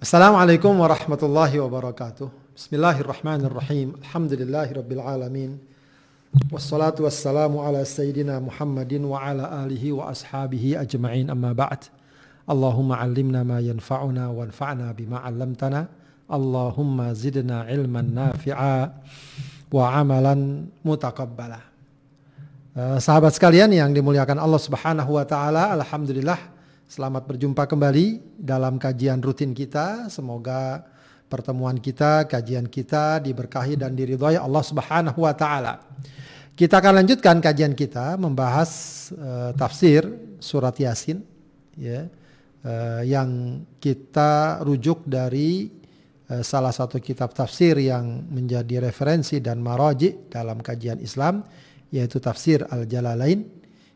Assalamualaikum warahmatullahi wabarakatuh. Bismillahirrahmanirrahim. Alhamdulillahi rabbil alamin. Wassalatu wassalamu ala sayyidina Muhammadin wa ala alihi wa ashabihi ajma'in amma ba'd. Allahumma allimna ma yanfa'una wanfa'na bima 'allamtana. Allahumma zidna ilman nafi'a wa amalan mutaqabbala. Uh, sahabat sekalian yang dimuliakan Allah Subhanahu wa taala, alhamdulillah selamat berjumpa kembali dalam kajian rutin kita. Semoga pertemuan kita, kajian kita diberkahi dan diridhoi Allah Subhanahu wa taala. Kita akan lanjutkan kajian kita membahas uh, tafsir surat Yasin ya. Uh, yang kita rujuk dari uh, salah satu kitab tafsir yang menjadi referensi dan maraji dalam kajian Islam yaitu tafsir Al-Jalalain.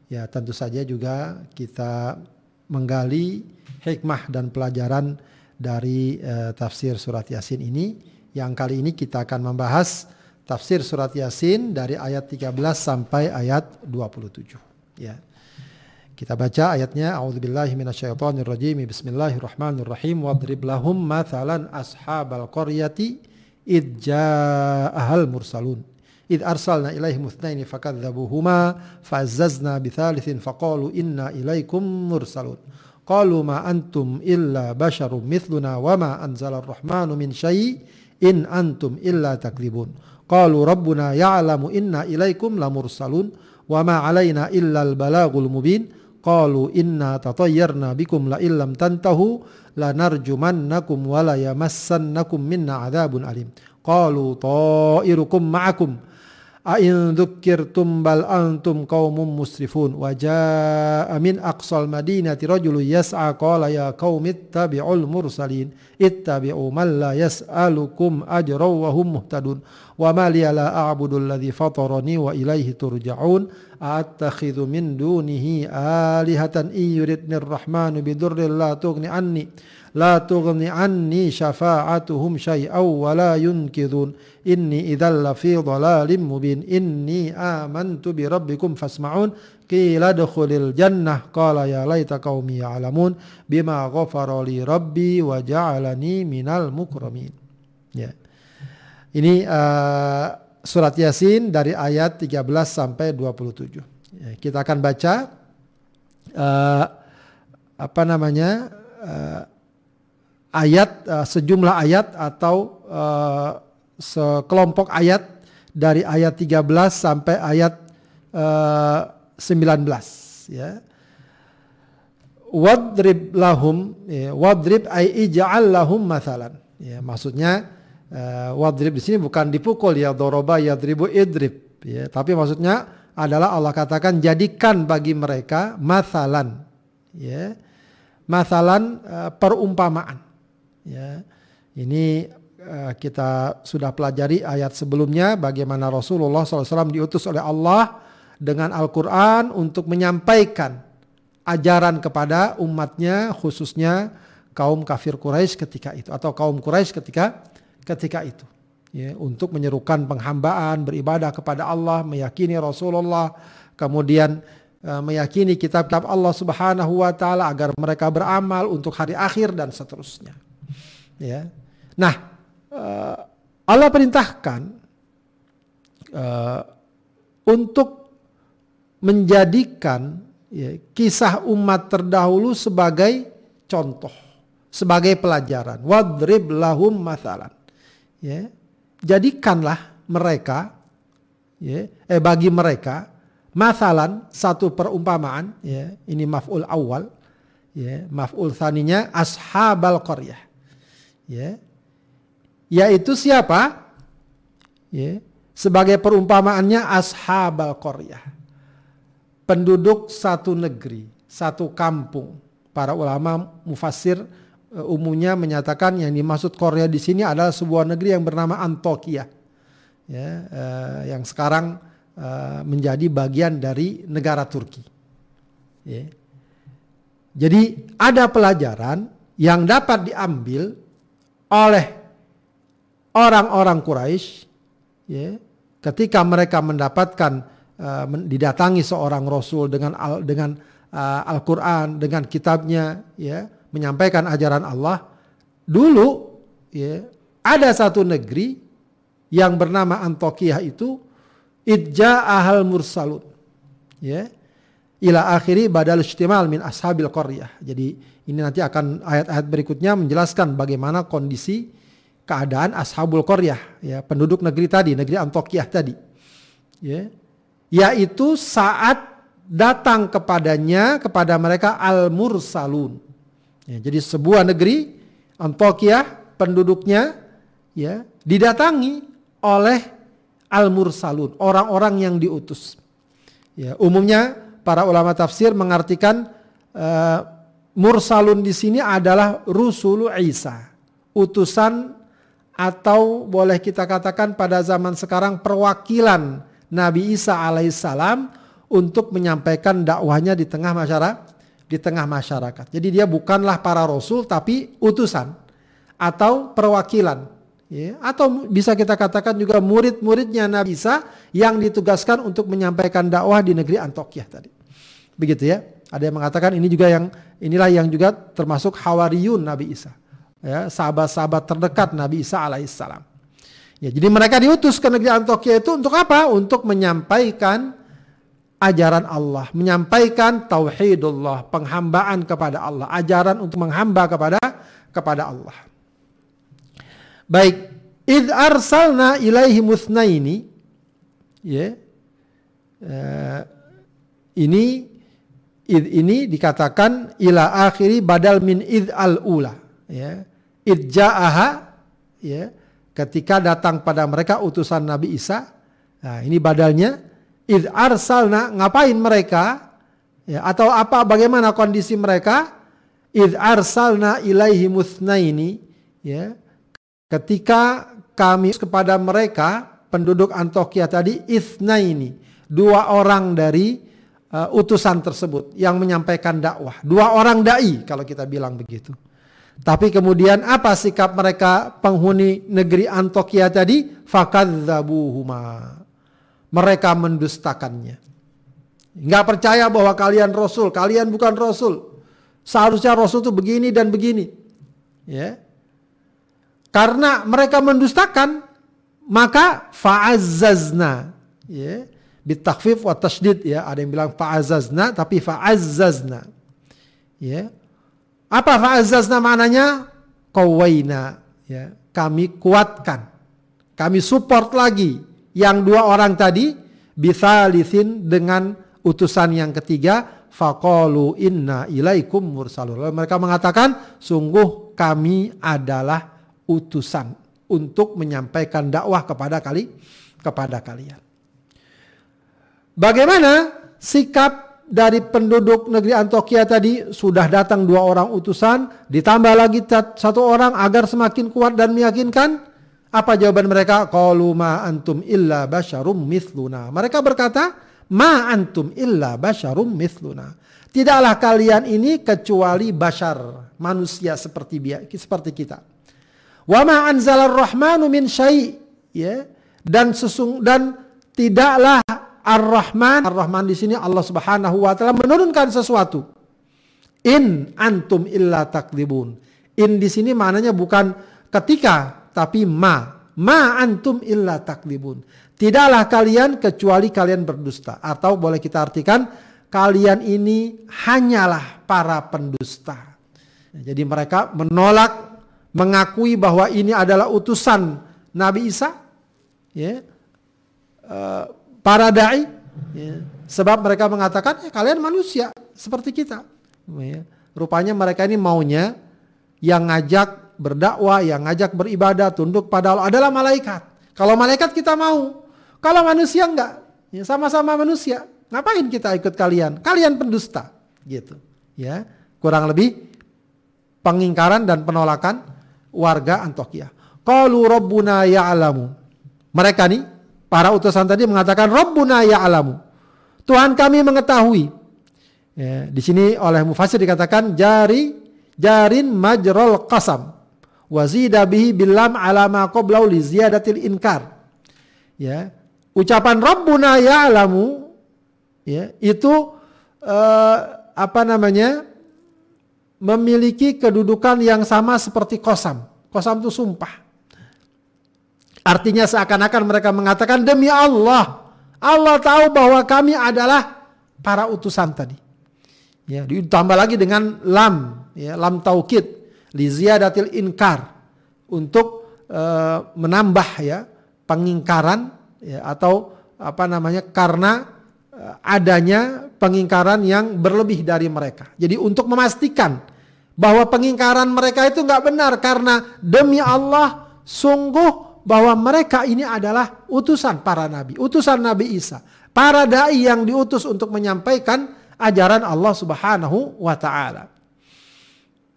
Ya, tentu saja juga kita menggali hikmah dan pelajaran dari uh, tafsir surat Yasin ini. Yang kali ini kita akan membahas tafsir surat Yasin dari ayat 13 sampai ayat 27 ya. Kita baca ayatnya. A'udzubillahi minasyaitonirrajim. Bismillahirrahmanirrahim. Wadrib lahum mathalan ashabal qaryati id ja'ahal mursalun id arsalna ilaihim itsnaini fakadzabuhuma fazzazna bithalithin faqalu inna ilaikum mursalun qalu ma antum illa basyarum mithluna wa ma anzalar rahmanu min syai in antum illa takdzibun qalu rabbuna ya'lamu inna ilaikum lamursalun wa ma alaina illa al balagul mubin qalu inna tatayyarna bikum la illam tantahu lanarjumannakum wa la yamassannakum minna A'in dhukkirtum bal antum qaumun musrifun. Wa jaa min aqsal madinati rajulun yas'a qala ya qaumi ittabi'ul mursalin. Ittabi'u man la yas'alukum ajra wa hum muhtadun. Wa ma liya la a'budu alladhi fatarani wa ilayhi turja'un. Attakhidhu min dunihi alihatan. In yuridni ar-rahmanu bidurrin la tughni anni la tughni anni syafa'atuhum syai'aw wa la yunkidhun. Inni idzal fi dhalalin mubin. Inni amantu bi rabbikum fasma'un. Qila dkhulil jannah. Qala ya laita qaumi ya'lamun bima ghafara li rabbi wa ja'alani minal mukramin. Ya. Ini uh, surat yasin dari ayat 13 sampai 27 ya, kita akan baca uh, apa namanya uh, ayat uh, sejumlah ayat atau uh, sekelompok ayat dari ayat 13 sampai ayat uh, 19 ya. Wadrib lahum ya, wadrib ay ij'al lahum mathalan. Ya, maksudnya wadrib di sini bukan dipukul ya doroba yadribu idrib ya, tapi maksudnya adalah Allah katakan jadikan bagi mereka mathalan ya. Mathalan perumpamaan Ya, ini uh, kita sudah pelajari ayat sebelumnya bagaimana Rasulullah SAW diutus oleh Allah dengan Al-Quran untuk menyampaikan ajaran kepada umatnya khususnya kaum kafir Quraisy ketika itu atau kaum Quraisy ketika ketika itu. Ya, untuk menyerukan penghambaan beribadah kepada Allah meyakini Rasulullah kemudian uh, meyakini kitab-kitab Allah Subhanahu wa taala agar mereka beramal untuk hari akhir dan seterusnya Ya. Nah, uh, Allah perintahkan uh, untuk menjadikan ya, kisah umat terdahulu sebagai contoh, sebagai pelajaran. Wadrib lahum mathalan. Ya. Jadikanlah mereka, ya, eh bagi mereka, mathalan satu perumpamaan, ini maf'ul awal, ya, maf'ul thaninya ashabal qaryah ya. Yaitu siapa? Ya. Sebagai perumpamaannya ashabal qaryah. Penduduk satu negeri satu kampung. Para ulama mufassir uh, umumnya menyatakan yang dimaksud Korea di sini adalah sebuah negeri yang bernama Antokia ya uh, yang sekarang uh, menjadi bagian dari negara Turki. Ya. jadi ada pelajaran yang dapat diambil oleh orang-orang Quraisy ya, ketika mereka mendapatkan uh, didatangi seorang rasul dengan al, dengan uh, Al-Qur'an dengan kitabnya ya menyampaikan ajaran Allah dulu ya ada satu negeri yang bernama Antokiyah itu idja ahal mursalun ya ila akhiri badal istimal min ashabil qaryah. Jadi ini nanti akan ayat-ayat berikutnya menjelaskan bagaimana kondisi keadaan ashabul qaryah ya penduduk negeri tadi, negeri Antokiyah tadi. Ya. Yaitu saat datang kepadanya kepada mereka al mursalun. Ya, jadi sebuah negeri Antokiyah penduduknya ya didatangi oleh al mursalun, orang-orang yang diutus. Ya, umumnya para ulama tafsir mengartikan uh, mursalun di sini adalah rusulu Isa, utusan atau boleh kita katakan pada zaman sekarang perwakilan Nabi Isa alaihissalam untuk menyampaikan dakwahnya di tengah masyarakat di tengah masyarakat. Jadi dia bukanlah para rasul tapi utusan atau perwakilan ya, atau bisa kita katakan juga murid-muridnya Nabi Isa yang ditugaskan untuk menyampaikan dakwah di negeri Antioquia tadi. Begitu ya. Ada yang mengatakan ini juga yang inilah yang juga termasuk hawariyun Nabi Isa. Ya, sahabat-sahabat terdekat Nabi Isa alaihissalam. Ya, jadi mereka diutus ke negeri Antioquia itu untuk apa? Untuk menyampaikan ajaran Allah, menyampaikan tauhidullah, penghambaan kepada Allah, ajaran untuk menghamba kepada kepada Allah. Baik, id arsalna ilaihi musnaini ya. Uh, ini id ini dikatakan ila akhiri badal min id al ula ya. Id ja'aha ya ketika datang pada mereka utusan Nabi Isa. Nah, ini badalnya id arsalna ngapain mereka ya atau apa bagaimana kondisi mereka id arsalna ilaihi musnaini ya ketika kami kepada mereka penduduk Antioquia tadi isnaini dua orang dari uh, utusan tersebut yang menyampaikan dakwah. Dua orang dai kalau kita bilang begitu. Tapi kemudian apa sikap mereka penghuni negeri Antioquia tadi? Fakadzabuhuma. Mereka mendustakannya. Nggak percaya bahwa kalian rasul. Kalian bukan rasul. Seharusnya rasul itu begini dan begini. Ya. Karena mereka mendustakan, maka fa'azzazna. Ya. Bitakfif wa tashdid ya. Ada yang bilang fa'azzazna tapi fa'azzazna. Ya. Apa fa'azzazna maknanya? Qawaina. Ya. Kami kuatkan. Kami support lagi yang dua orang tadi bisalisin dengan utusan yang ketiga faqalu inna ilaikum mursalun. Mereka mengatakan sungguh kami adalah utusan untuk menyampaikan dakwah kepada kali kepada kalian. Bagaimana sikap dari penduduk negeri Antioquia tadi sudah datang dua orang utusan, ditambah lagi satu orang agar semakin kuat dan meyakinkan. Apa jawaban mereka? Qalu ma antum illa basyarum mithluna. Mereka berkata, ma antum illa basyarum mithluna. Tidaklah kalian ini kecuali bashar, manusia seperti seperti kita. Wa ma anzalar rahmanu min syai' ya dan sesung dan tidaklah Ar-Rahman Ar-Rahman di sini Allah Subhanahu wa taala menurunkan sesuatu. In antum illa takdibun. In di sini maknanya bukan ketika tapi ma. Ma antum illa takdibun. Tidaklah kalian kecuali kalian berdusta atau boleh kita artikan kalian ini hanyalah para pendusta. Jadi mereka menolak mengakui bahwa ini adalah utusan Nabi Isa, ya, uh, para dai, ya, sebab mereka mengatakan ya, kalian manusia seperti kita. Ya. Rupanya mereka ini maunya yang ngajak berdakwah, yang ngajak beribadah, tunduk pada Allah adalah malaikat. Kalau malaikat kita mau, kalau manusia enggak, ya, sama-sama manusia. Ngapain kita ikut kalian? Kalian pendusta, gitu. Ya, kurang lebih pengingkaran dan penolakan warga Antioquia. Qalu rabbuna ya'lamu. Mereka nih, para utusan tadi mengatakan rabbuna ya'lamu. Tuhan kami mengetahui. Ya, di sini oleh mufasir dikatakan jari jarin majrol qasam wazida bihi bilam ala ma qablau li ziyadatil inkar. Ya, ucapan rabbuna ya'lamu ya, itu uh, apa namanya? memiliki kedudukan yang sama seperti kosam. Kosam itu sumpah. Artinya seakan-akan mereka mengatakan demi Allah. Allah tahu bahwa kami adalah para utusan tadi. Ya, ditambah lagi dengan lam, ya, lam taukid, li ziyadatil inkar untuk uh, menambah ya pengingkaran ya, atau apa namanya karena uh, adanya pengingkaran yang berlebih dari mereka. Jadi untuk memastikan bahwa pengingkaran mereka itu nggak benar karena demi Allah sungguh bahwa mereka ini adalah utusan para nabi, utusan Nabi Isa, para dai yang diutus untuk menyampaikan ajaran Allah Subhanahu wa taala.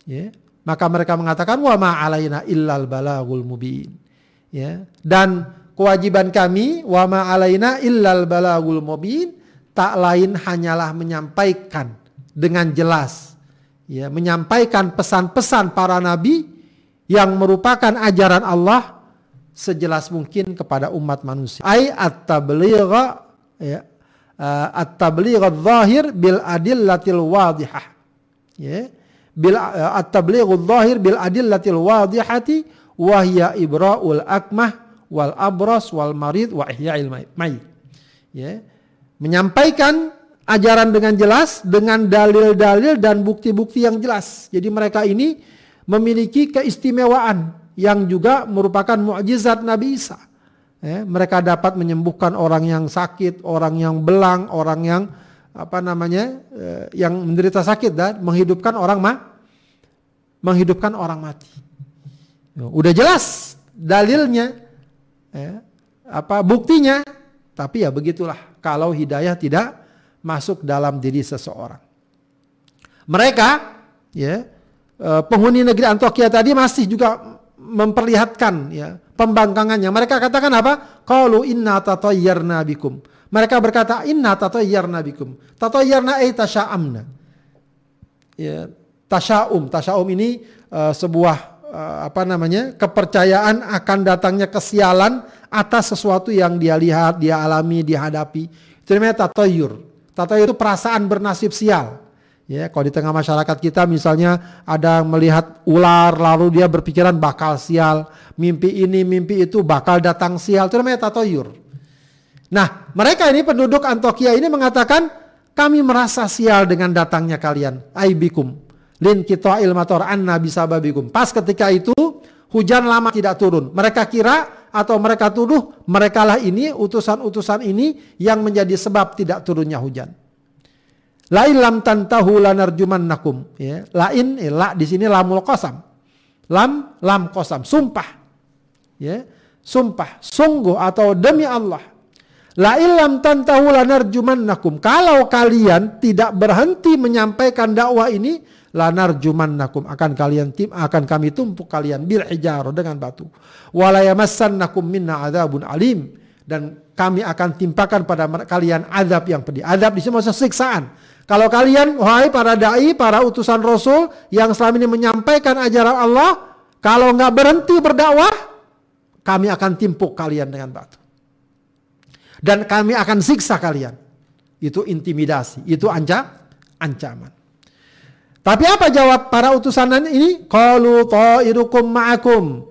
Ya, maka mereka mengatakan wa ma alaina illal balagul mubin. Ya, dan kewajiban kami wa ma alaina illal balagul mubin tak lain hanyalah menyampaikan dengan jelas ya menyampaikan pesan-pesan para nabi yang merupakan ajaran Allah sejelas mungkin kepada umat manusia. Ai at-tabligha ya uh, at-tabligh adh-dhahir bil adillatil wadihah. Ya. Bil uh, at-tabligh adh-dhahir bil adillatil wadihati wa hiya ibra'ul akmah wal abras wal marid wa ihya'il mayit. Ya. Menyampaikan ajaran dengan jelas dengan dalil-dalil dan bukti-bukti yang jelas. Jadi mereka ini memiliki keistimewaan yang juga merupakan mukjizat Nabi Isa. Ya, mereka dapat menyembuhkan orang yang sakit, orang yang belang, orang yang apa namanya eh, yang menderita sakit dan menghidupkan orang ma menghidupkan orang mati. Ya, udah jelas dalilnya, ya, apa buktinya, tapi ya begitulah kalau hidayah tidak masuk dalam diri seseorang. Mereka, ya eh, penghuni negeri Antioquia tadi masih juga memperlihatkan ya pembangkangannya. Mereka katakan apa? Qalu inna tatayyarna bikum. Mereka berkata inna tatayyarna bikum. Tatayyarna ay tasya'amna. Ya, tasyaum. Tasyaum ini uh, sebuah uh, apa namanya? kepercayaan akan datangnya kesialan atas sesuatu yang dia lihat, dia alami, dia hadapi. Itu namanya tatayyur. Tatayyur itu perasaan bernasib sial. Ya, kalau di tengah masyarakat kita misalnya ada melihat ular lalu dia berpikiran bakal sial, mimpi ini mimpi itu bakal datang sial, itu namanya tatoyur. Nah, mereka ini penduduk Antokia ini mengatakan kami merasa sial dengan datangnya kalian, aibikum. Lin kita ilmator anna bisababikum. Pas ketika itu hujan lama tidak turun. Mereka kira atau mereka tuduh merekalah ini utusan-utusan ini yang menjadi sebab tidak turunnya hujan. Lain lam tantahu nakum. Ya. Lain, eh, la di sini lamul kosam. Lam, lam kosam. Sumpah. Ya. Sumpah. Sungguh atau demi Allah. Lain lam tantahu nakum. Kalau kalian tidak berhenti menyampaikan dakwah ini, nakum akan kalian tim akan kami tumpuk kalian bil hijaro dengan batu. nakum minna adzabun alim dan kami akan timpakan pada kalian azab yang pedih. Azab di sini maksudnya siksaan. Kalau kalian, wahai para dai, para utusan Rasul yang selama ini menyampaikan ajaran Allah, kalau nggak berhenti berdakwah, kami akan timpuk kalian dengan batu. Dan kami akan siksa kalian. Itu intimidasi, itu ancam, ancaman. Tapi apa jawab para utusan ini? Qalu ta'irukum ma'akum.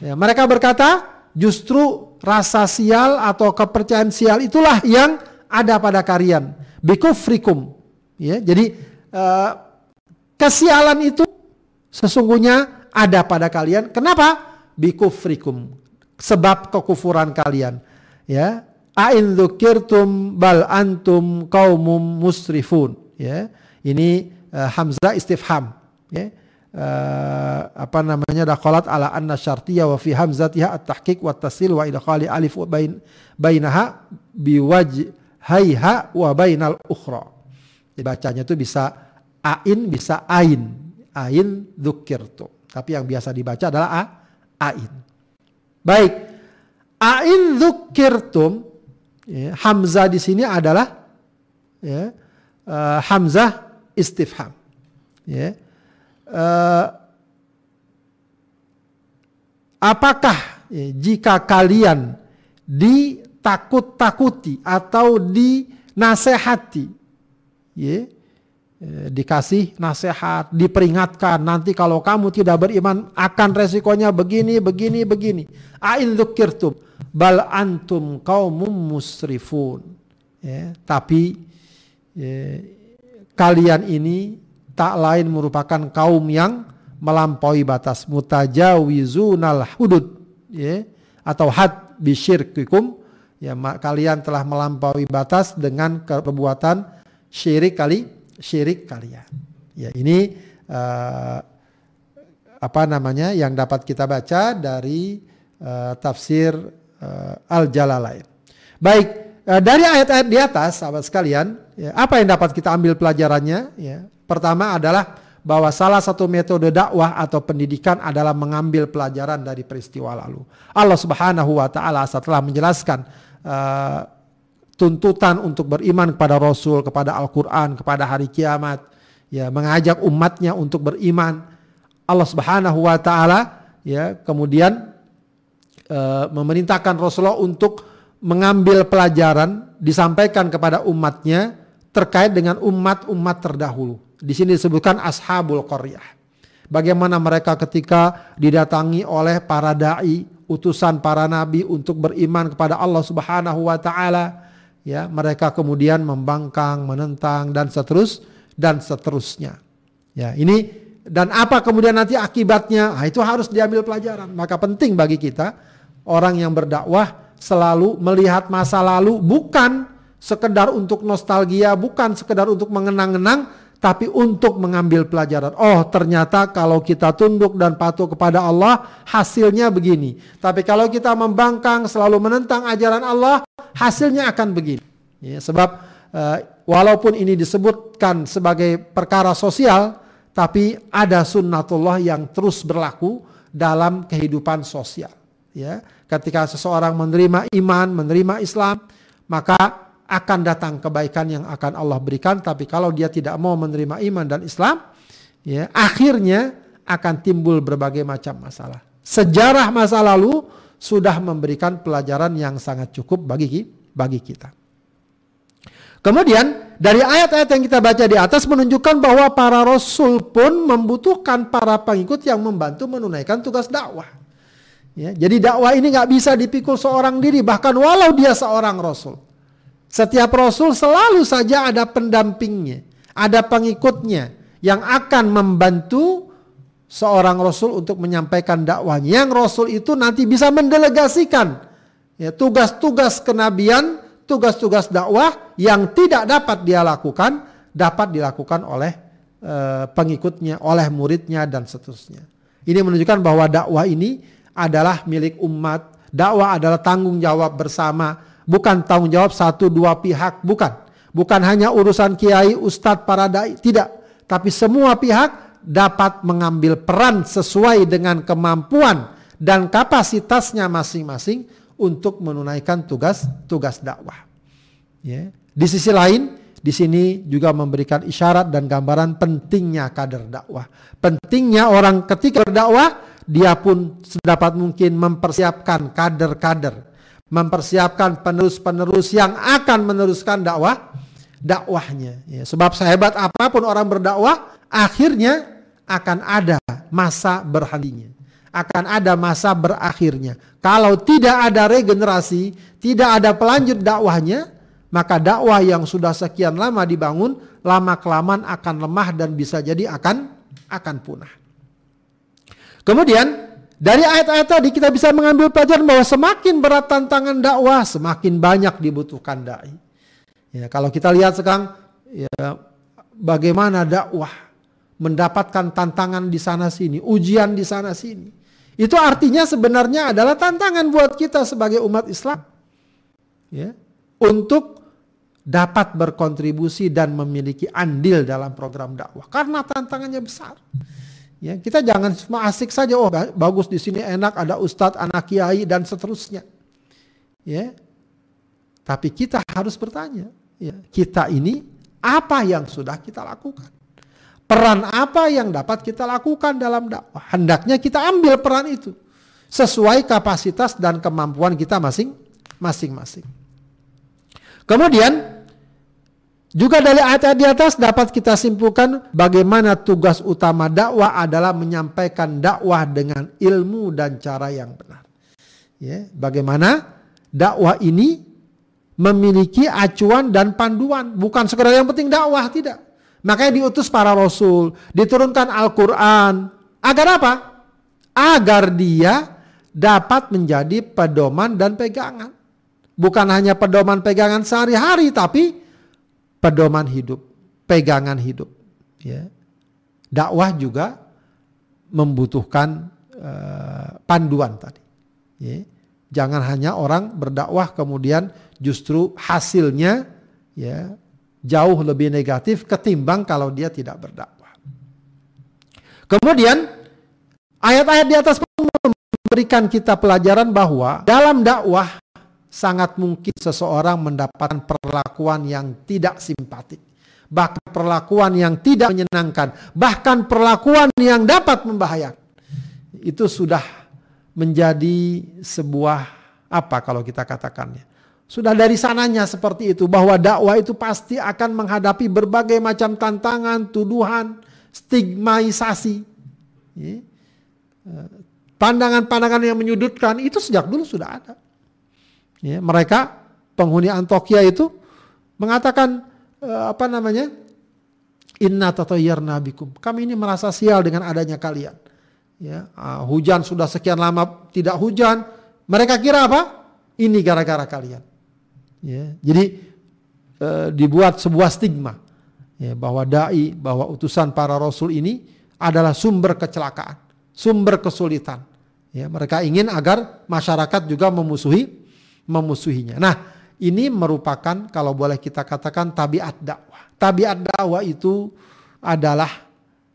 Ya, mereka berkata, justru rasa sial atau kepercayaan sial itulah yang ada pada kalian. Bikufrikum Ya, jadi uh, kesialan itu sesungguhnya ada pada kalian. Kenapa? Bikufrikum. Sebab kekufuran kalian. Ya. Ain dzukirtum bal antum kaumum musrifun. Ya. Ini uh, hamzah istifham. Ya. Uh, apa namanya dakhalat ala anna syartiyah wa fi hamzatiha at-tahqiq wa tasil wa idkhali alif bain bainaha biwajhaiha wa bainal ukhra Dibacanya itu bisa ain, bisa ain. Ain dzukirtu. Tapi yang biasa dibaca adalah a, ain. Baik. Ain dzukirtum ya, hamzah di sini adalah ya, uh, hamzah istifham. Ya. Uh, apakah ya, jika kalian ditakut-takuti atau dinasehati ya, dikasih nasihat, diperingatkan nanti kalau kamu tidak beriman akan resikonya begini, begini, begini. Ain dzukirtum bal antum kaumum musrifun. Ya, tapi ya, kalian ini tak lain merupakan kaum yang melampaui batas mutajawizunal hudud ya atau had bisyirkikum ya kalian telah melampaui batas dengan perbuatan syirik kali syirik kalian. Ya, ini uh, apa namanya yang dapat kita baca dari uh, tafsir uh, Al-Jalalain. Baik, uh, dari ayat-ayat di atas sahabat sekalian, ya, apa yang dapat kita ambil pelajarannya? Ya, pertama adalah bahwa salah satu metode dakwah atau pendidikan adalah mengambil pelajaran dari peristiwa lalu. Allah Subhanahu wa taala setelah menjelaskan uh, tuntutan untuk beriman kepada Rasul, kepada Al-Quran, kepada hari kiamat, ya mengajak umatnya untuk beriman. Allah Subhanahu Wa Taala ya kemudian e, memerintahkan Rasulullah untuk mengambil pelajaran disampaikan kepada umatnya terkait dengan umat-umat terdahulu. Di sini disebutkan ashabul qaryah. Bagaimana mereka ketika didatangi oleh para dai, utusan para nabi untuk beriman kepada Allah Subhanahu wa taala ya mereka kemudian membangkang, menentang dan seterus dan seterusnya. Ya, ini dan apa kemudian nanti akibatnya? Nah, itu harus diambil pelajaran. Maka penting bagi kita orang yang berdakwah selalu melihat masa lalu bukan sekedar untuk nostalgia, bukan sekedar untuk mengenang-enang, tapi untuk mengambil pelajaran. Oh, ternyata kalau kita tunduk dan patuh kepada Allah, hasilnya begini. Tapi kalau kita membangkang, selalu menentang ajaran Allah, hasilnya akan begini. Ya, sebab uh, walaupun ini disebutkan sebagai perkara sosial, tapi ada sunnatullah yang terus berlaku dalam kehidupan sosial. Ya, ketika seseorang menerima iman, menerima Islam, maka akan datang kebaikan yang akan Allah berikan tapi kalau dia tidak mau menerima iman dan Islam ya akhirnya akan timbul berbagai macam masalah. Sejarah masa lalu sudah memberikan pelajaran yang sangat cukup bagi bagi kita. Kemudian dari ayat-ayat yang kita baca di atas menunjukkan bahwa para rasul pun membutuhkan para pengikut yang membantu menunaikan tugas dakwah. Ya jadi dakwah ini nggak bisa dipikul seorang diri bahkan walau dia seorang rasul setiap rasul selalu saja ada pendampingnya, ada pengikutnya yang akan membantu seorang rasul untuk menyampaikan dakwahnya. Yang rasul itu nanti bisa mendelegasikan ya tugas-tugas kenabian, tugas-tugas dakwah yang tidak dapat dia lakukan dapat dilakukan oleh e, pengikutnya, oleh muridnya dan seterusnya. Ini menunjukkan bahwa dakwah ini adalah milik umat, dakwah adalah tanggung jawab bersama bukan tanggung jawab satu dua pihak, bukan. Bukan hanya urusan kiai, ustadz, para dai, tidak. Tapi semua pihak dapat mengambil peran sesuai dengan kemampuan dan kapasitasnya masing-masing untuk menunaikan tugas tugas dakwah. Ya. Di sisi lain, di sini juga memberikan isyarat dan gambaran pentingnya kader dakwah. Pentingnya orang ketika berdakwah, dia pun sedapat mungkin mempersiapkan kader-kader mempersiapkan penerus-penerus yang akan meneruskan dakwah dakwahnya. Ya, sebab sehebat apa pun orang berdakwah, akhirnya akan ada masa berhentinya. Akan ada masa berakhirnya. Kalau tidak ada regenerasi, tidak ada pelanjut dakwahnya, maka dakwah yang sudah sekian lama dibangun, lama kelamaan akan lemah dan bisa jadi akan akan punah. Kemudian dari ayat-ayat tadi kita bisa mengambil pelajaran bahwa semakin berat tantangan dakwah, semakin banyak dibutuhkan dai. Ya, kalau kita lihat sekarang ya, bagaimana dakwah mendapatkan tantangan di sana sini, ujian di sana sini. Itu artinya sebenarnya adalah tantangan buat kita sebagai umat Islam. Ya, untuk dapat berkontribusi dan memiliki andil dalam program dakwah karena tantangannya besar. Ya, kita jangan cuma asik saja, oh bagus di sini enak, ada ustadz, anak kiai dan seterusnya. Ya. Tapi kita harus bertanya, ya, kita ini apa yang sudah kita lakukan? Peran apa yang dapat kita lakukan dalam dakwah? Hendaknya kita ambil peran itu sesuai kapasitas dan kemampuan kita masing-masing. Kemudian Juga dari ayat-ayat di atas dapat kita simpulkan bagaimana tugas utama dakwah adalah menyampaikan dakwah dengan ilmu dan cara yang benar. Ya, bagaimana dakwah ini memiliki acuan dan panduan, bukan sekedar yang penting dakwah tidak. Makanya diutus para rasul, diturunkan Al-Qur'an agar apa? Agar dia dapat menjadi pedoman dan pegangan. Bukan hanya pedoman pegangan sehari-hari tapi pedoman hidup, pegangan hidup. Ya. Dakwah juga membutuhkan uh, panduan tadi. Ya. Jangan hanya orang berdakwah kemudian justru hasilnya ya jauh lebih negatif ketimbang kalau dia tidak berdakwah. Kemudian ayat-ayat di atas memberikan kita pelajaran bahwa dalam dakwah sangat mungkin seseorang mendapatkan perlakuan yang tidak simpatik. Bahkan perlakuan yang tidak menyenangkan. Bahkan perlakuan yang dapat membahayakan. Itu sudah menjadi sebuah apa kalau kita katakannya. Sudah dari sananya seperti itu bahwa dakwah itu pasti akan menghadapi berbagai macam tantangan, tuduhan, stigmaisasi. Pandangan-pandangan yang menyudutkan itu sejak dulu sudah ada. Ya, mereka penghuni Antokia itu mengatakan uh, apa namanya? Inna tatayyarna bikum. Kami ini merasa sial dengan adanya kalian. Ya, uh, hujan sudah sekian lama tidak hujan. Mereka kira apa? Ini gara-gara kalian. Ya, jadi uh, dibuat sebuah stigma ya, bahwa dai, bahwa utusan para rasul ini adalah sumber kecelakaan, sumber kesulitan. Ya, mereka ingin agar masyarakat juga memusuhi memusuhinya. Nah, ini merupakan kalau boleh kita katakan tabiat dakwah. Tabiat dakwah itu adalah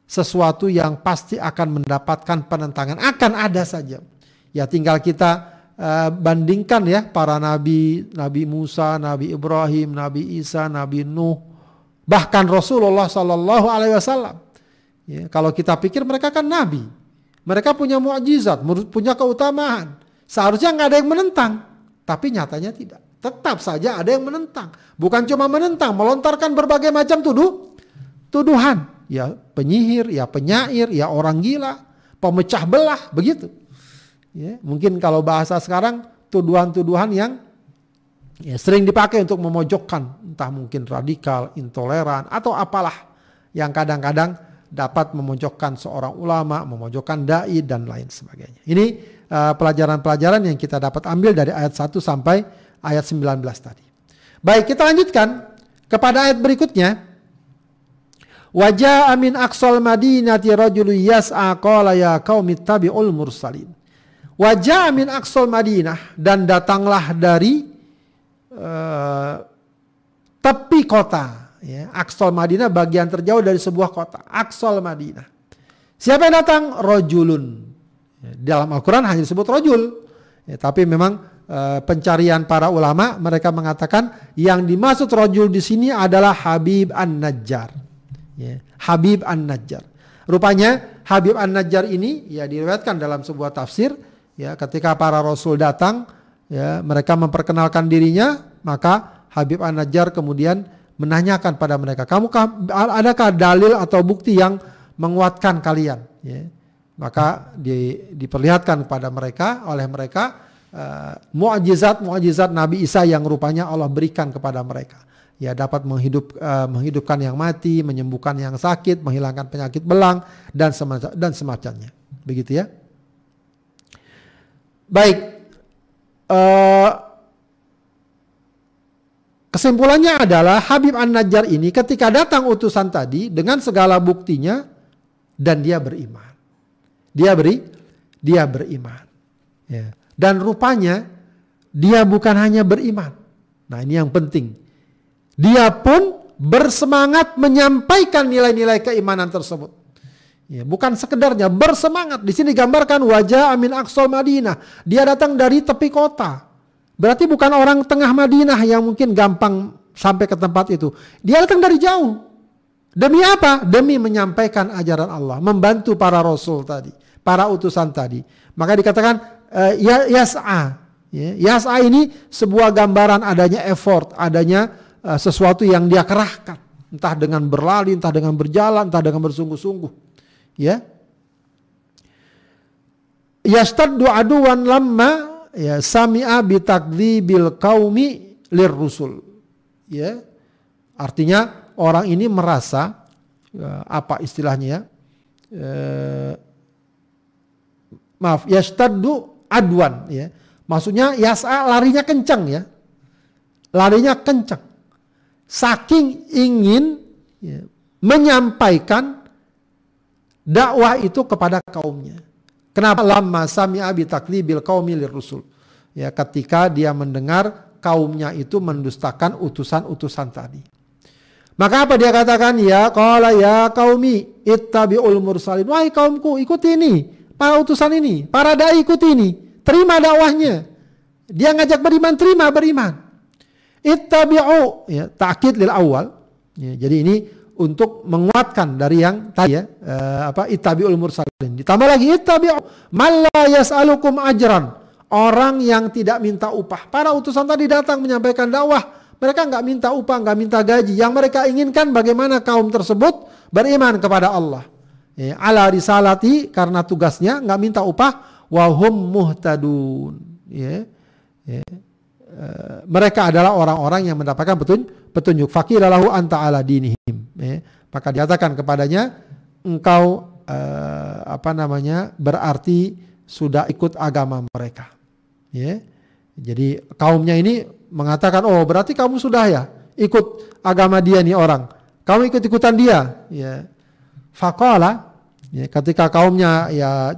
sesuatu yang pasti akan mendapatkan penentangan. Akan ada saja. Ya tinggal kita uh, bandingkan ya para nabi, Nabi Musa, Nabi Ibrahim, Nabi Isa, Nabi Nuh, bahkan Rasulullah Sallallahu Alaihi Wasallam. Ya, kalau kita pikir mereka kan nabi, mereka punya mukjizat, punya keutamaan. Seharusnya nggak ada yang menentang. Tapi nyatanya tidak. Tetap saja ada yang menentang. Bukan cuma menentang, melontarkan berbagai macam tuduh, tuduhan. Ya penyihir, ya penyair, ya orang gila, pemecah belah, begitu. Ya, mungkin kalau bahasa sekarang tuduhan-tuduhan yang ya, sering dipakai untuk memojokkan, entah mungkin radikal, intoleran, atau apalah yang kadang-kadang dapat memojokkan seorang ulama, memojokkan dai dan lain sebagainya. Ini Eh, pelajaran-pelajaran yang kita dapat ambil dari ayat 1 sampai ayat 19 tadi. Baik, kita lanjutkan kepada ayat berikutnya. Wajah amin aksol madinati rajulu yas'a qala ya qaumi tabi'ul mursalin. Wajah amin aksol madinah dan datanglah dari uh, tepi kota. Ya, Aksol Madinah bagian terjauh dari sebuah kota. Aksol Madinah. Siapa yang datang? Rojulun. Dalam Al-Quran hanya disebut rojul. Ya, tapi memang e, pencarian para ulama mereka mengatakan yang dimaksud rojul di sini adalah Habib An-Najjar. Ya, Habib An-Najjar. Rupanya Habib An-Najjar ini ya diriwayatkan dalam sebuah tafsir ya ketika para rasul datang ya mereka memperkenalkan dirinya maka Habib An-Najjar kemudian menanyakan pada mereka, "Kamu adakah dalil atau bukti yang menguatkan kalian?" Ya maka di, diperlihatkan kepada mereka oleh mereka uh, muajizat muajizat Nabi Isa yang rupanya Allah berikan kepada mereka. Ya dapat menghidup uh, menghidupkan yang mati menyembuhkan yang sakit menghilangkan penyakit belang dan semacam dan semacamnya. Begitu ya? Baik. Uh, kesimpulannya adalah Habib An Najjar ini ketika datang utusan tadi dengan segala buktinya dan dia beriman dia beri, dia beriman. Ya. Dan rupanya dia bukan hanya beriman. Nah ini yang penting. Dia pun bersemangat menyampaikan nilai-nilai keimanan tersebut. Ya, bukan sekedarnya bersemangat. Di sini gambarkan wajah Amin Aqsal Madinah. Dia datang dari tepi kota. Berarti bukan orang tengah Madinah yang mungkin gampang sampai ke tempat itu. Dia datang dari jauh. Demi apa? Demi menyampaikan ajaran Allah, membantu para rasul tadi para utusan tadi. Maka dikatakan uh, ya yas'a. Ya, yas'a ini sebuah gambaran adanya effort, adanya uh, sesuatu yang dia kerahkan, entah dengan berlari, entah dengan berjalan, entah dengan bersungguh-sungguh. Ya. Yastaddu aduwan lamma ya sami'a bi takdzibil qaumi lirrusul. Ya. Artinya orang ini merasa ya, apa istilahnya ya? Eh, maaf, yastaddu adwan ya. Maksudnya yas'a larinya kencang ya. Larinya kencang. Saking ingin ya, menyampaikan dakwah itu kepada kaumnya. Kenapa lama sami abi taklibil qaumi rusul? Ya, ketika dia mendengar kaumnya itu mendustakan utusan-utusan tadi. Maka apa dia katakan? Ya qala ya qaumi ittabi'ul mursalin. Wahai kaumku, ikuti ini. Para utusan ini, para dai ikuti ini. Terima dakwahnya. Dia ngajak beriman, terima beriman. Ittabi'u, ya, ta'kid lil awal. Ya, jadi ini untuk menguatkan dari yang tadi ya uh, apa ittabiul mursalin. Ditambah lagi ittabi'u man la yas'alukum ajran. Orang yang tidak minta upah. Para utusan tadi datang menyampaikan dakwah. Mereka nggak minta upah, nggak minta gaji. Yang mereka inginkan bagaimana kaum tersebut beriman kepada Allah. Ya, ala risalati karena tugasnya nggak minta upah. Wahum muhtadun. Ya, ya. Uh, mereka adalah orang-orang yang mendapatkan petunjuk petunjuk. Fakiralahu anta ala dinihim. Ya. Maka dikatakan kepadanya, engkau uh, apa namanya berarti sudah ikut agama mereka. Ya. Jadi kaumnya ini mengatakan, oh berarti kamu sudah ya ikut agama dia nih orang. Kamu ikut ikutan dia. Ya. Fakola, ya, ketika kaumnya ya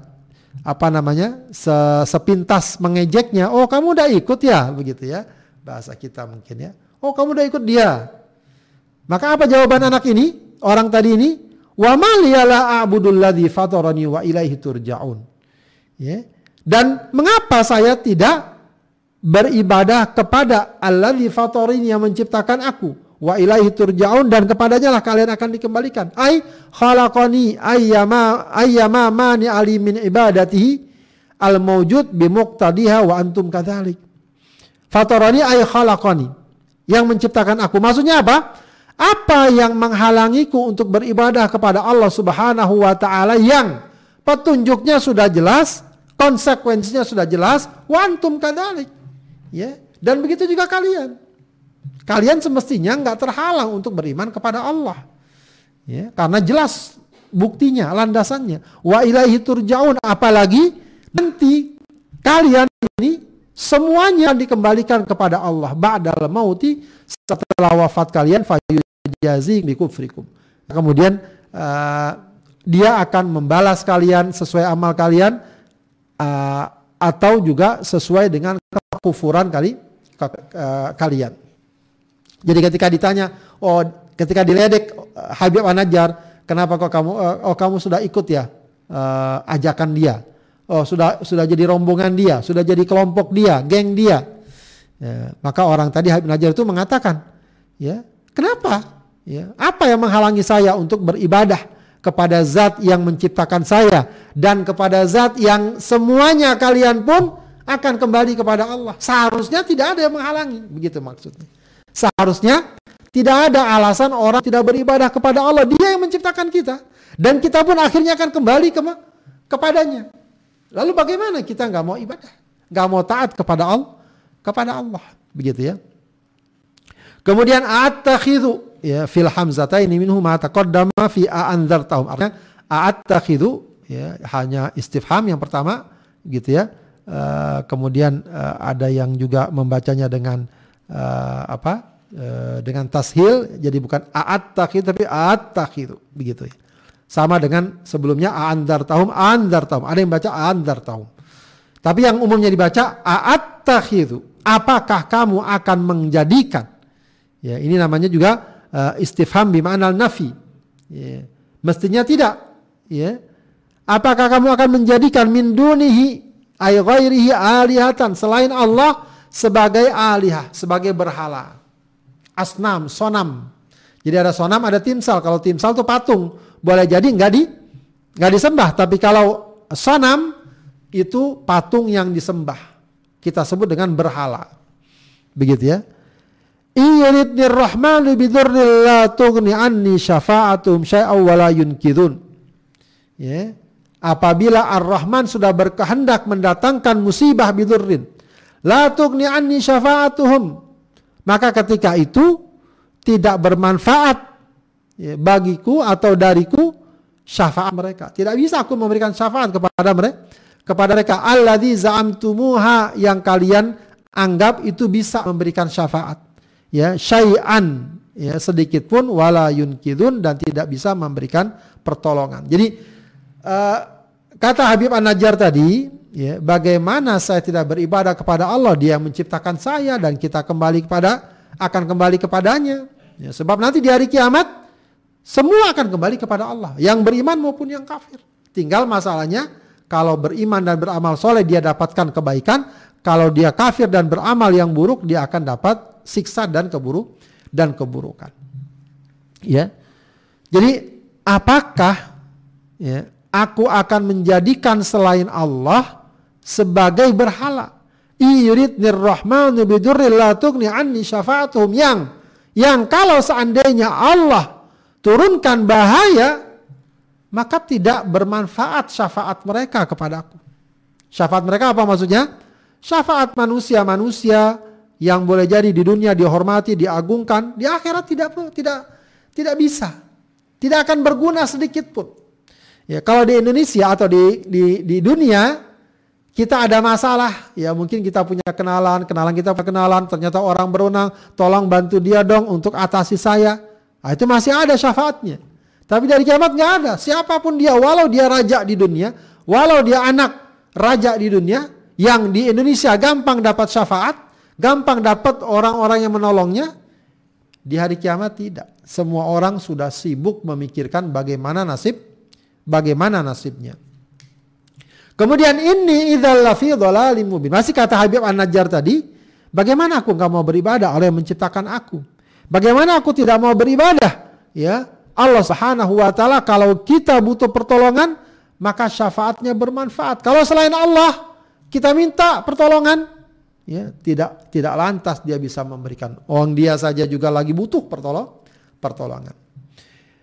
apa namanya se sepintas mengejeknya, oh kamu udah ikut ya begitu ya bahasa kita mungkin ya. Oh kamu udah ikut dia. Maka apa jawaban anak ini? Orang tadi ini, wa maliyala a'budul ladzi fatarani wa ilaihi turja'un. Ya. Dan mengapa saya tidak beribadah kepada alladzi fatarini yang menciptakan aku wa ilaihi turja'un dan kepadanya lah kalian akan dikembalikan. Ai khalaqani ayyama ayyama mani ali min ibadatihi al mawjud bi muqtadiha wa antum kadzalik. Fatarani ay khalaqani yang menciptakan aku. Maksudnya apa? Apa yang menghalangiku untuk beribadah kepada Allah Subhanahu wa taala yang petunjuknya sudah jelas, konsekuensinya sudah jelas, wantum kadalik. Ya, dan begitu juga kalian. Kalian semestinya nggak terhalang untuk beriman kepada Allah. Ya, karena jelas buktinya, landasannya. Wa ilaihi turja'un apalagi nanti kalian ini Semuanya dikembalikan kepada Allah ba'dal mauti setelah wafat kalian fayujazi bikufrikum. Kemudian uh, dia akan membalas kalian sesuai amal kalian uh, atau juga sesuai dengan kekufuran kali ke, uh, kalian. Jadi ketika ditanya, oh ketika diledek Habib An-Najjar, kenapa kok kamu uh, oh kamu sudah ikut ya uh, ajakan dia? Oh sudah sudah jadi rombongan dia, sudah jadi kelompok dia, geng dia. Ya, maka orang tadi Habib Najjar itu mengatakan, ya kenapa? Ya, apa yang menghalangi saya untuk beribadah kepada zat yang menciptakan saya dan kepada zat yang semuanya kalian pun akan kembali kepada Allah. Seharusnya tidak ada yang menghalangi, begitu maksudnya. Seharusnya tidak ada alasan orang tidak beribadah kepada Allah. Dia yang menciptakan kita dan kita pun akhirnya akan kembali ke kepadanya. Lalu bagaimana kita nggak mau ibadah, nggak mau taat kepada Allah, kepada Allah, begitu ya? Kemudian at-takhidhu ya fil hamzataini minhu ma taqaddama fi a'anzartahum. Artinya at-takhidhu ya hanya istifham yang pertama gitu ya. Uh, kemudian uh, ada yang juga membacanya dengan uh, apa? Uh, dengan tashil jadi bukan at-takhidhu tapi at-takhidhu begitu ya. Sama dengan sebelumnya andar tahum, andar tahum. Ada yang baca andar tahum. Tapi yang umumnya dibaca aat tahidu. Apakah kamu akan menjadikan? Ya, ini namanya juga uh, istifham bima'anal nafi. Ya. Mestinya tidak. Ya. Apakah kamu akan menjadikan min dunihi ay ghairihi alihatan selain Allah sebagai alihah, sebagai berhala. Asnam, sonam. Jadi ada sonam, ada timsal. Kalau timsal itu patung boleh jadi nggak di nggak disembah. Tapi kalau sonam itu patung yang disembah. Kita sebut dengan berhala. Begitu ya. Iridnir rahmanu bidurril la tughni anni syafa'atum syai'aw wa la yunkidun. Ya. Apabila Ar-Rahman sudah berkehendak mendatangkan musibah bidurrin. La tughni anni syafa'atuhum. Maka ketika itu tidak bermanfaat ya, bagiku atau dariku syafaat mereka. Tidak bisa aku memberikan syafaat kepada mereka kepada mereka alladzi za'amtumuha yang kalian anggap itu bisa memberikan syafaat ya syai'an ya sedikit pun wala yunkidun dan tidak bisa memberikan pertolongan. Jadi uh, kata Habib An-Najjar tadi ya bagaimana saya tidak beribadah kepada Allah dia yang menciptakan saya dan kita kembali kepada akan kembali kepadanya. Ya, sebab nanti di hari kiamat semua akan kembali kepada Allah yang beriman maupun yang kafir. Tinggal masalahnya kalau beriman dan beramal soleh dia dapatkan kebaikan, kalau dia kafir dan beramal yang buruk dia akan dapat siksa dan keburu dan keburukan. Ya. Jadi apakah ya, aku akan menjadikan selain Allah sebagai berhala? Bidurril tughni anni yang yang kalau seandainya Allah turunkan bahaya maka tidak bermanfaat syafaat mereka kepadaku. Syafaat mereka apa maksudnya? Syafaat manusia-manusia yang boleh jadi di dunia dihormati, diagungkan, di akhirat tidak tidak tidak bisa. Tidak akan berguna sedikit pun. Ya, kalau di Indonesia atau di di di dunia kita ada masalah, ya mungkin kita punya kenalan, kenalan kita punya kenalan, ternyata orang berwenang, tolong bantu dia dong untuk atasi saya. Nah, itu masih ada syafaatnya. Tapi dari kiamat nggak ada. Siapa pun dia, walau dia raja di dunia, walau dia anak raja di dunia, yang di Indonesia gampang dapat syafaat, gampang dapat orang-orang yang menolongnya. Di hari kiamat tidak. Semua orang sudah sibuk memikirkan bagaimana nasib, bagaimana nasibnya. Kemudian ini idzal dhalalim mubin. Masih kata Habib An-Najjar tadi, bagaimana aku nggak mau beribadah Allah yang menciptakan aku? Bagaimana aku tidak mau beribadah? Ya, Allah Subhanahu wa taala kalau kita butuh pertolongan, maka syafaatnya bermanfaat. Kalau selain Allah, kita minta pertolongan, ya tidak tidak lantas dia bisa memberikan orang dia saja juga lagi butuh pertolong pertolongan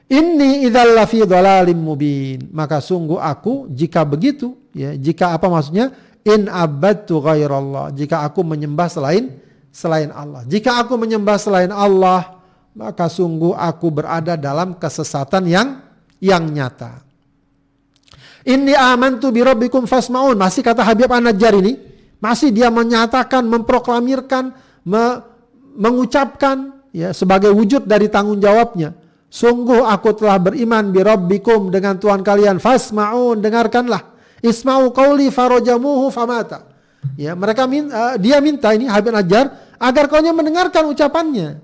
ini idzal lafi dhalalim mubin. Maka sungguh aku jika begitu ya jika apa maksudnya? In abadtu ghairallah. Jika aku menyembah selain selain Allah. Jika aku menyembah selain Allah maka sungguh aku berada dalam kesesatan yang yang nyata. Inni amantu bi rabbikum fasmaun. Masih kata Habib An-Najjar ini masih dia menyatakan, memproklamirkan, me, mengucapkan ya sebagai wujud dari tanggung jawabnya. Sungguh aku telah beriman bi rabbikum dengan Tuhan kalian. Fasma'un, dengarkanlah. Isma'u qawli farojamuhu famata. Ya, mereka min, uh, dia minta ini Habib Najjar agar kau mendengarkan ucapannya.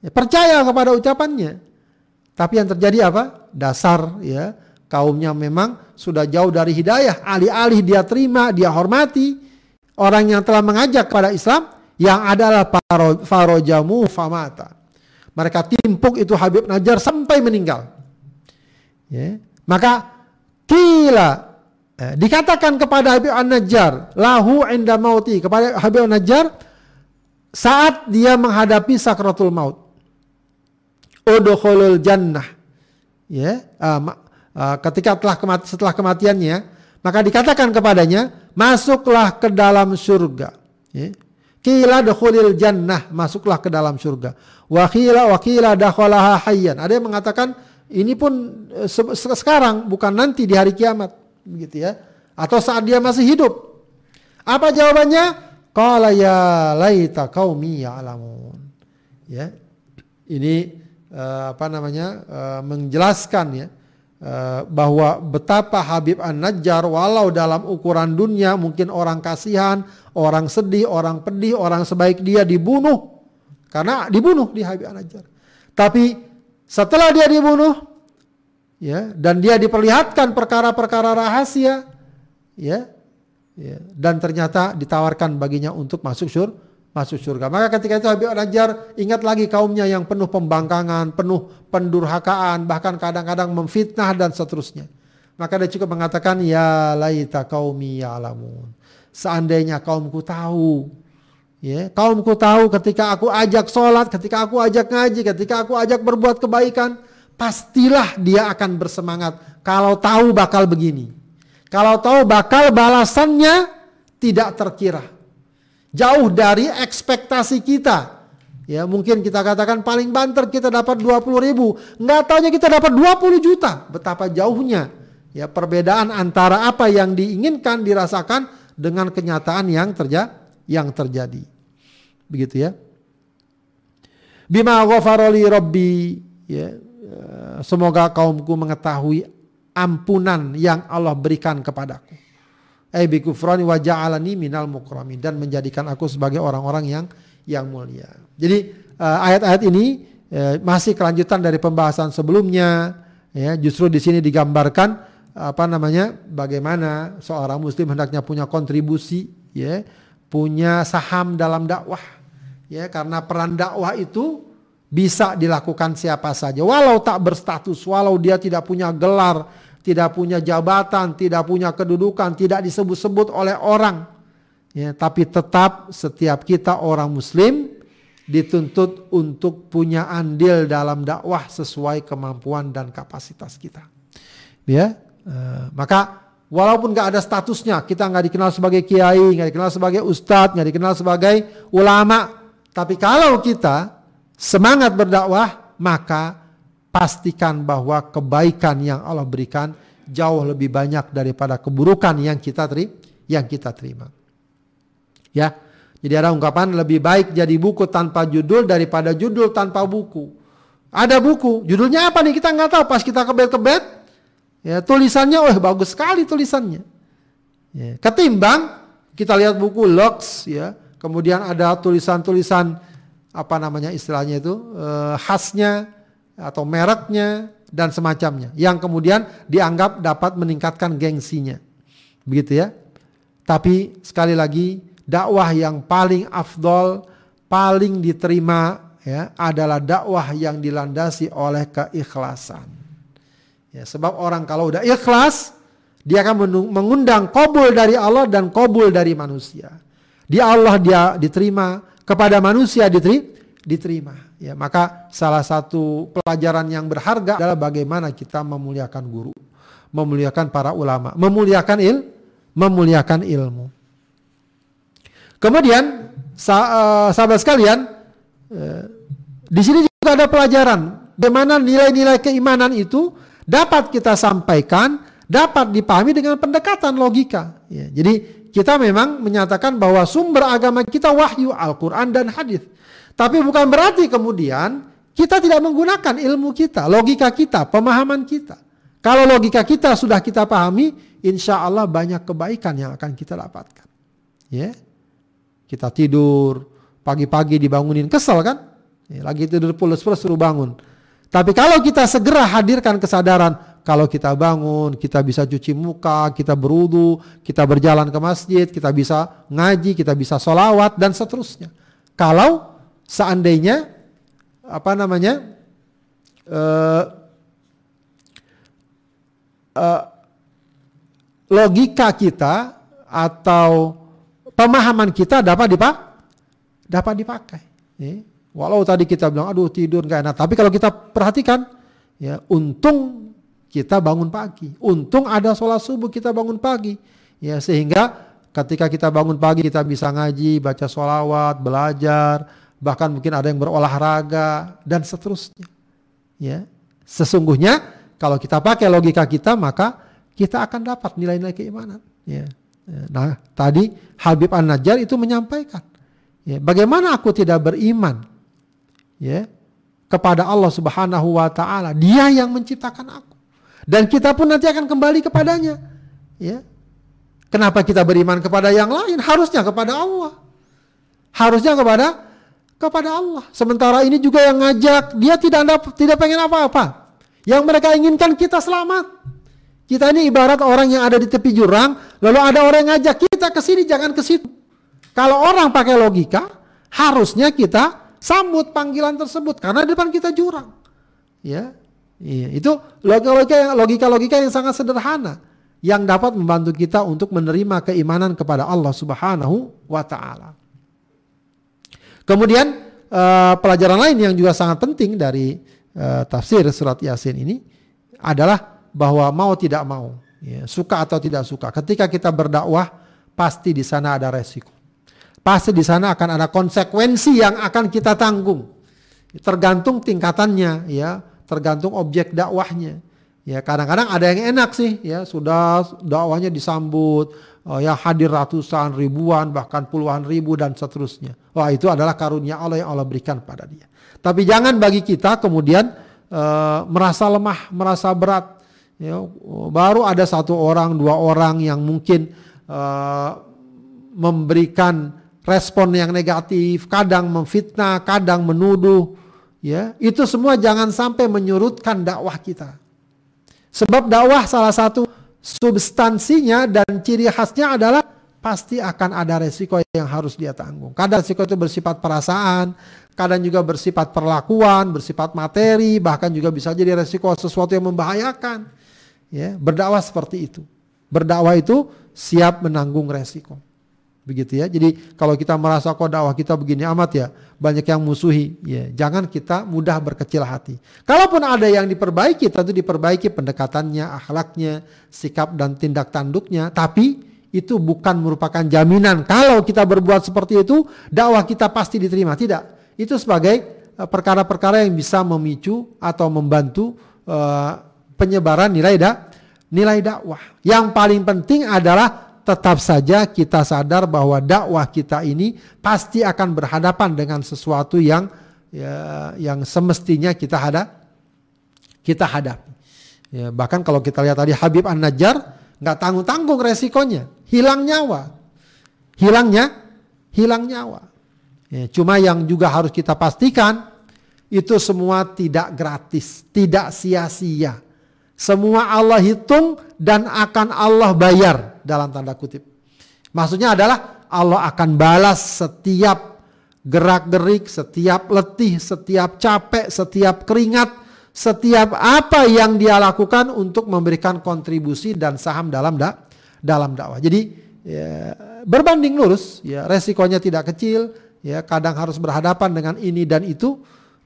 Ya, percaya kepada ucapannya. Tapi yang terjadi apa? Dasar ya, kaumnya memang sudah jauh dari hidayah. Alih-alih dia terima, dia hormati, orang yang telah mengajak pada Islam yang adalah farojamu famata. Mereka timpuk itu Habib Najjar sampai meninggal. Ya. Maka kila eh, dikatakan kepada Habib An-Najjar lahu inda mauti kepada Habib An-Najjar saat dia menghadapi sakratul maut. Udkhulul jannah. Ya, uh, uh, ketika telah kemati, setelah kematiannya, maka dikatakan kepadanya, masuklah ke dalam surga. Ya. Kila dakhulil jannah, masuklah ke dalam surga. Wakila wakila dakhalaha hayyan. Ada yang mengatakan ini pun eh, se sekarang bukan nanti di hari kiamat, begitu ya. Atau saat dia masih hidup. Apa jawabannya? Qala ya laita qaumi ya'lamun. Ya. Ini uh, apa namanya? Uh, menjelaskan ya bahwa betapa Habib An-Najjar walau dalam ukuran dunia mungkin orang kasihan, orang sedih, orang pedih, orang sebaik dia dibunuh karena dibunuh di Habib An-Najjar. Tapi setelah dia dibunuh ya dan dia diperlihatkan perkara-perkara rahasia ya, ya dan ternyata ditawarkan baginya untuk masuk surga masuk surga. Maka ketika itu Habib Najjar ingat lagi kaumnya yang penuh pembangkangan, penuh pendurhakaan, bahkan kadang-kadang memfitnah dan seterusnya. Maka dia cukup mengatakan, Ya laita kaumi ya'lamun. Seandainya kaumku tahu, Ya, kaumku tahu ketika aku ajak sholat, ketika aku ajak ngaji, ketika aku ajak berbuat kebaikan, pastilah dia akan bersemangat. Kalau tahu bakal begini. Kalau tahu bakal balasannya tidak terkira. Jauh dari ekspektasi kita. Ya mungkin kita katakan paling banter kita dapat 20 ribu. Nggak taunya kita dapat 20 juta. Betapa jauhnya ya perbedaan antara apa yang diinginkan dirasakan dengan kenyataan yang terjadi yang terjadi. Begitu ya. Bima ghafaroli rabbi ya. Eh, semoga kaumku mengetahui ampunan yang Allah berikan kepadaku. Ai bi kufrani wa ja'alani minal mukramin dan menjadikan aku sebagai orang-orang yang yang mulia. Jadi eh, ayat-ayat ini eh, masih kelanjutan dari pembahasan sebelumnya ya justru di sini digambarkan apa namanya bagaimana seorang muslim hendaknya punya kontribusi ya punya saham dalam dakwah. Ya, karena peran dakwah itu bisa dilakukan siapa saja. Walau tak berstatus, walau dia tidak punya gelar, tidak punya jabatan, tidak punya kedudukan, tidak disebut-sebut oleh orang. Ya, tapi tetap setiap kita orang muslim dituntut untuk punya andil dalam dakwah sesuai kemampuan dan kapasitas kita. Ya, uh, maka Walaupun gak ada statusnya, kita gak dikenal sebagai kiai, gak dikenal sebagai ustadz, gak dikenal sebagai ulama. Tapi kalau kita semangat berdakwah, maka pastikan bahwa kebaikan yang Allah berikan jauh lebih banyak daripada keburukan yang kita terima. Yang kita terima. Ya, jadi ada ungkapan lebih baik jadi buku tanpa judul daripada judul tanpa buku. Ada buku, judulnya apa nih kita nggak tahu. Pas kita kebet-kebet, Ya, tulisannya wah bagus sekali tulisannya. Ya, ketimbang kita lihat buku Lux ya, kemudian ada tulisan-tulisan apa namanya istilahnya itu eh, khasnya atau mereknya dan semacamnya yang kemudian dianggap dapat meningkatkan gengsinya. Begitu ya. Tapi sekali lagi dakwah yang paling afdol, paling diterima ya adalah dakwah yang dilandasi oleh keikhlasan. Ya, sebab orang kalau udah ikhlas, dia akan mengundang kobul dari Allah dan kobul dari manusia. Di Allah dia diterima, kepada manusia diterima. Ya, maka salah satu pelajaran yang berharga adalah bagaimana kita memuliakan guru, memuliakan para ulama, memuliakan il, memuliakan ilmu. Kemudian eh, sahabat sekalian, eh, di sini juga ada pelajaran bagaimana nilai-nilai keimanan itu dapat kita sampaikan, dapat dipahami dengan pendekatan logika. Ya, jadi kita memang menyatakan bahwa sumber agama kita wahyu Al-Quran dan hadis. Tapi bukan berarti kemudian kita tidak menggunakan ilmu kita, logika kita, pemahaman kita. Kalau logika kita sudah kita pahami, insya Allah banyak kebaikan yang akan kita dapatkan. Ya, kita tidur pagi-pagi dibangunin kesel kan? Ya, lagi tidur pulas-pulas suruh bangun. Tapi kalau kita segera hadirkan kesadaran, kalau kita bangun, kita bisa cuci muka, kita berudu, kita berjalan ke masjid, kita bisa ngaji, kita bisa solawat dan seterusnya. Kalau seandainya apa namanya uh, uh, logika kita atau pemahaman kita dapat dipak dapat dipakai. Ya. Walau tadi kita bilang, aduh tidur nggak enak. Tapi kalau kita perhatikan, ya untung kita bangun pagi. Untung ada sholat subuh kita bangun pagi. Ya sehingga ketika kita bangun pagi kita bisa ngaji, baca sholawat, belajar, bahkan mungkin ada yang berolahraga dan seterusnya. Ya, sesungguhnya kalau kita pakai logika kita maka kita akan dapat nilai-nilai keimanan. Ya. Nah tadi Habib An Najjar itu menyampaikan, ya, bagaimana aku tidak beriman ya kepada Allah Subhanahu wa taala. Dia yang menciptakan aku. Dan kita pun nanti akan kembali kepadanya. Ya. Kenapa kita beriman kepada yang lain? Harusnya kepada Allah. Harusnya kepada kepada Allah. Sementara ini juga yang ngajak, dia tidak tidak pengen apa-apa. Yang mereka inginkan kita selamat. Kita ini ibarat orang yang ada di tepi jurang, lalu ada orang yang ngajak kita ke sini jangan ke situ. Kalau orang pakai logika, harusnya kita sambut panggilan tersebut karena depan kita jurang. Ya. Iya, itu logika-logika yang logika-logika yang sangat sederhana yang dapat membantu kita untuk menerima keimanan kepada Allah Subhanahu wa taala. Kemudian uh, pelajaran lain yang juga sangat penting dari uh, tafsir surat Yasin ini adalah bahwa mau tidak mau, ya, suka atau tidak suka, ketika kita berdakwah pasti di sana ada resiko. Pasti di sana akan ada konsekuensi yang akan kita tanggung. Tergantung tingkatannya, ya, tergantung objek dakwahnya. Ya, kadang-kadang ada yang enak sih, ya, sudah dakwahnya disambut, oh, ya hadir ratusan, ribuan, bahkan puluhan ribu dan seterusnya. Wah, itu adalah karunia Allah yang Allah berikan pada dia. Tapi jangan bagi kita kemudian uh, merasa lemah, merasa berat. Ya, baru ada satu orang, dua orang yang mungkin uh, memberikan respon yang negatif, kadang memfitnah, kadang menuduh, ya. Itu semua jangan sampai menyurutkan dakwah kita. Sebab dakwah salah satu substansinya dan ciri khasnya adalah pasti akan ada resiko yang harus dia tanggung. Kadang resiko itu bersifat perasaan, kadang juga bersifat perlakuan, bersifat materi, bahkan juga bisa jadi resiko sesuatu yang membahayakan. Ya, berdakwah seperti itu. Berdakwah itu siap menanggung resiko begitu ya. Jadi kalau kita merasa kok dakwah kita begini amat ya, banyak yang musuhi, ya jangan kita mudah berkecil hati. Kalaupun ada yang diperbaiki, tentu diperbaiki pendekatannya, akhlaknya, sikap dan tindak tanduknya, tapi itu bukan merupakan jaminan kalau kita berbuat seperti itu dakwah kita pasti diterima. Tidak. Itu sebagai eh, perkara-perkara yang bisa memicu atau membantu uh, penyebaran nilai da nilai dakwah. Yang paling penting adalah tetap saja kita sadar bahwa dakwah kita ini pasti akan berhadapan dengan sesuatu yang ya, yang semestinya kita hadap kita hadapi. Ya, bahkan kalau kita lihat tadi Habib An Najjar nggak tanggung tanggung resikonya, hilang nyawa, hilangnya hilang nyawa. Ya, cuma yang juga harus kita pastikan itu semua tidak gratis, tidak sia-sia. Semua Allah hitung dan akan Allah bayar dalam tanda kutip. Maksudnya adalah Allah akan balas setiap gerak-gerik, setiap letih, setiap capek, setiap keringat, setiap apa yang dia lakukan untuk memberikan kontribusi dan saham dalam da dalam dakwah. Jadi ya, berbanding lurus, ya resikonya tidak kecil, ya kadang harus berhadapan dengan ini dan itu,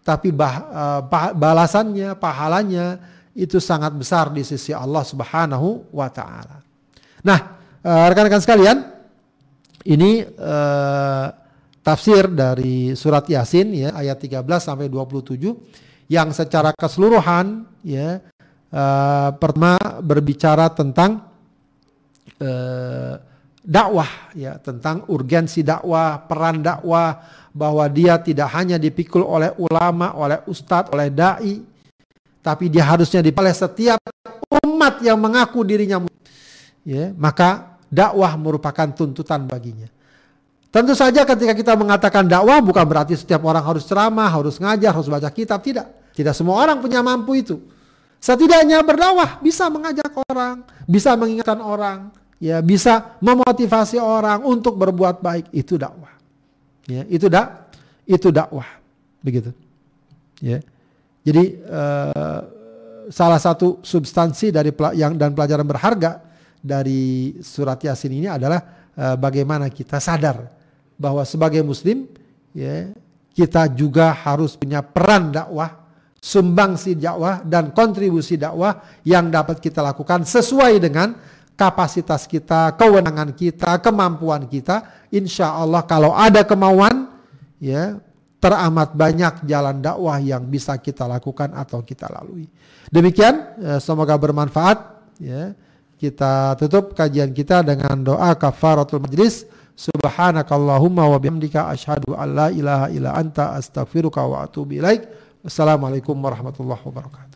tapi bah, uh, balasannya, pahalanya itu sangat besar di sisi Allah Subhanahu wa taala. Nah, eh, rekan-rekan sekalian, ini uh, tafsir dari surat Yasin ya ayat 13 sampai 27 yang secara keseluruhan ya uh, pertama berbicara tentang uh, dakwah ya tentang urgensi dakwah, peran dakwah bahwa dia tidak hanya dipikul oleh ulama, oleh ustadz, oleh dai tapi dia harusnya dipilih setiap umat yang mengaku dirinya ya maka dakwah merupakan tuntutan baginya. Tentu saja ketika kita mengatakan dakwah bukan berarti setiap orang harus ceramah harus ngajar harus baca kitab tidak. Tidak semua orang punya mampu itu. Setidaknya berdakwah bisa mengajak orang bisa mengingatkan orang ya bisa memotivasi orang untuk berbuat baik. Itu dakwah. Ya itu dak itu dakwah. Begitu. Ya. Jadi uh, salah satu substansi dari yang dan pelajaran berharga dari surat Yasin ini adalah uh, bagaimana kita sadar bahwa sebagai muslim ya kita juga harus punya peran dakwah, sumbangsi dakwah dan kontribusi dakwah yang dapat kita lakukan sesuai dengan kapasitas kita, kewenangan kita, kemampuan kita. Insya Allah kalau ada kemauan ya teramat banyak jalan dakwah yang bisa kita lakukan atau kita lalui. Demikian, ya, semoga bermanfaat. Ya. Kita tutup kajian kita dengan doa kafaratul majlis. Subhanakallahumma wa bihamdika asyhadu an la ilaha illa anta astaghfiruka wa atubu ilaik. Wassalamualaikum warahmatullahi wabarakatuh.